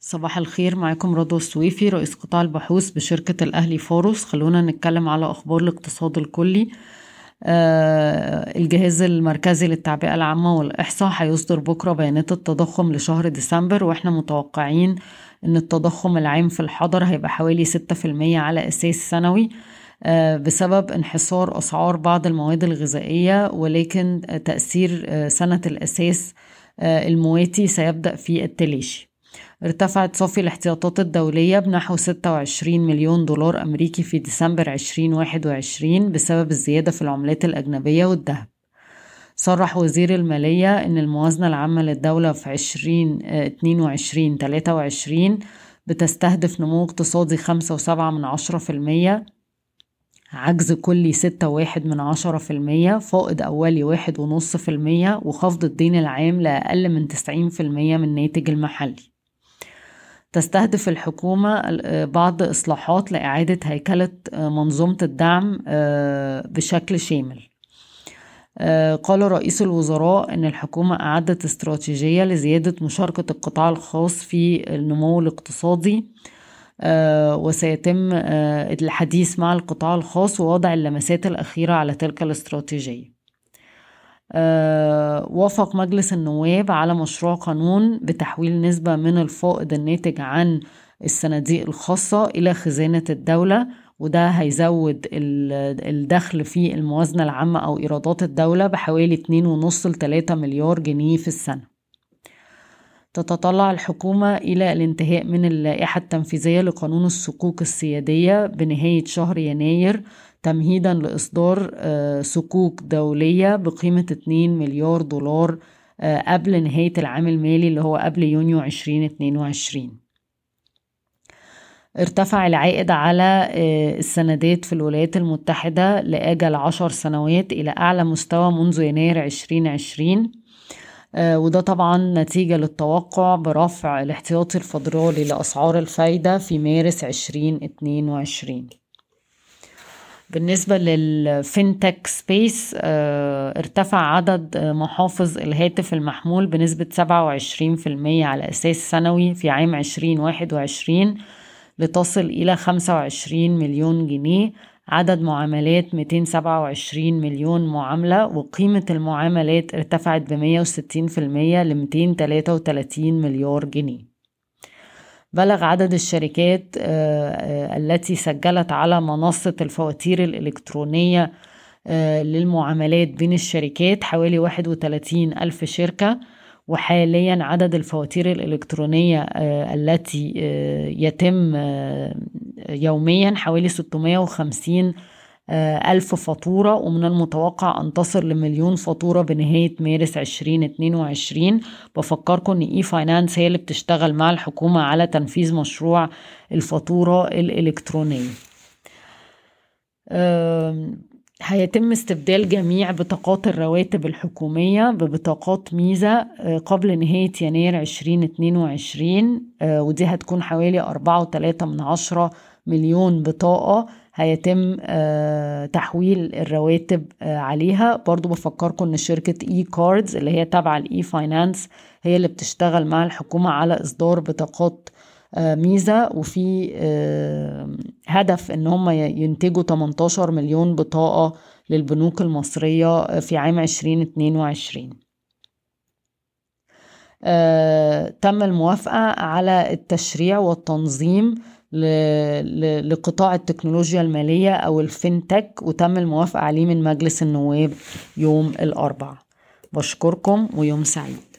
صباح الخير معاكم رضوى السويفي رئيس قطاع البحوث بشركة الأهلي فاروس خلونا نتكلم على أخبار الاقتصاد الكلي. آه الجهاز المركزي للتعبئة العامة والإحصاء هيصدر بكرة بيانات التضخم لشهر ديسمبر وإحنا متوقعين إن التضخم العام في الحضر هيبقى حوالي ستة في المية على أساس سنوي آه بسبب انحسار أسعار بعض المواد الغذائية ولكن تأثير آه سنة الأساس المواتي سيبدأ في التلاشي. ارتفعت صافي الاحتياطات الدولية بنحو 26 مليون دولار أمريكي في ديسمبر 2021 بسبب الزيادة في العملات الأجنبية والذهب. صرح وزير المالية أن الموازنة العامة للدولة في 2022 23 بتستهدف نمو اقتصادي 5.7 من عشرة في المية عجز كلي ستة واحد من عشرة في المية فائض أولي واحد ونص في المية وخفض الدين العام لأقل من تسعين في المية من الناتج المحلي. تستهدف الحكومة بعض إصلاحات لإعادة هيكلة منظومة الدعم بشكل شامل. قال رئيس الوزراء أن الحكومة أعدت استراتيجية لزيادة مشاركة القطاع الخاص في النمو الاقتصادي وسيتم الحديث مع القطاع الخاص ووضع اللمسات الأخيرة على تلك الاستراتيجية. وافق مجلس النواب على مشروع قانون بتحويل نسبة من الفائض الناتج عن الصناديق الخاصة إلى خزانة الدولة وده هيزود الدخل في الموازنة العامة أو إيرادات الدولة بحوالي 2.5 ل 3 مليار جنيه في السنة. تتطلع الحكومة إلى الانتهاء من اللائحة التنفيذية لقانون الصكوك السيادية بنهاية شهر يناير تمهيدا لإصدار صكوك دولية بقيمة 2 مليار دولار قبل نهاية العام المالي اللي هو قبل يونيو 2022 ارتفع العائد على السندات في الولايات المتحدة لأجل عشر سنوات إلى أعلى مستوى منذ يناير 2020 وده طبعا نتيجة للتوقع برفع الاحتياطي الفدرالي لأسعار الفايدة في مارس 2022 بالنسبة للفينتك سبيس ارتفع عدد محافظ الهاتف المحمول بنسبة 27% على أساس سنوي في عام 2021 لتصل إلى 25 مليون جنيه. عدد معاملات 227 مليون معاملة وقيمة المعاملات ارتفعت ب 160% ل 233 مليار جنيه. بلغ عدد الشركات التي سجلت على منصة الفواتير الإلكترونية للمعاملات بين الشركات حوالي 31 ألف شركة وحاليا عدد الفواتير الإلكترونية التي يتم يوميا حوالي 650 ألف فاتورة ومن المتوقع أن تصل لمليون فاتورة بنهاية مارس 2022 بفكركم أن إي فاينانس هي اللي بتشتغل مع الحكومة على تنفيذ مشروع الفاتورة الإلكترونية. هيتم استبدال جميع بطاقات الرواتب الحكومية ببطاقات ميزة قبل نهاية يناير 2022 ودي هتكون حوالي أربعة وتلاتة من عشرة مليون بطاقة هيتم تحويل الرواتب عليها. برضو بفكركم إن شركة إي كاردز اللي هي تابعة لإي فاينانس هي اللي بتشتغل مع الحكومة على إصدار بطاقات ميزة. وفي هدف إن هم ينتجوا 18 مليون بطاقة للبنوك المصرية في عام 2022 تم الموافقة على التشريع والتنظيم لقطاع التكنولوجيا المالية أو الفينتك وتم الموافقة عليه من مجلس النواب يوم الأربعاء. بشكركم ويوم سعيد.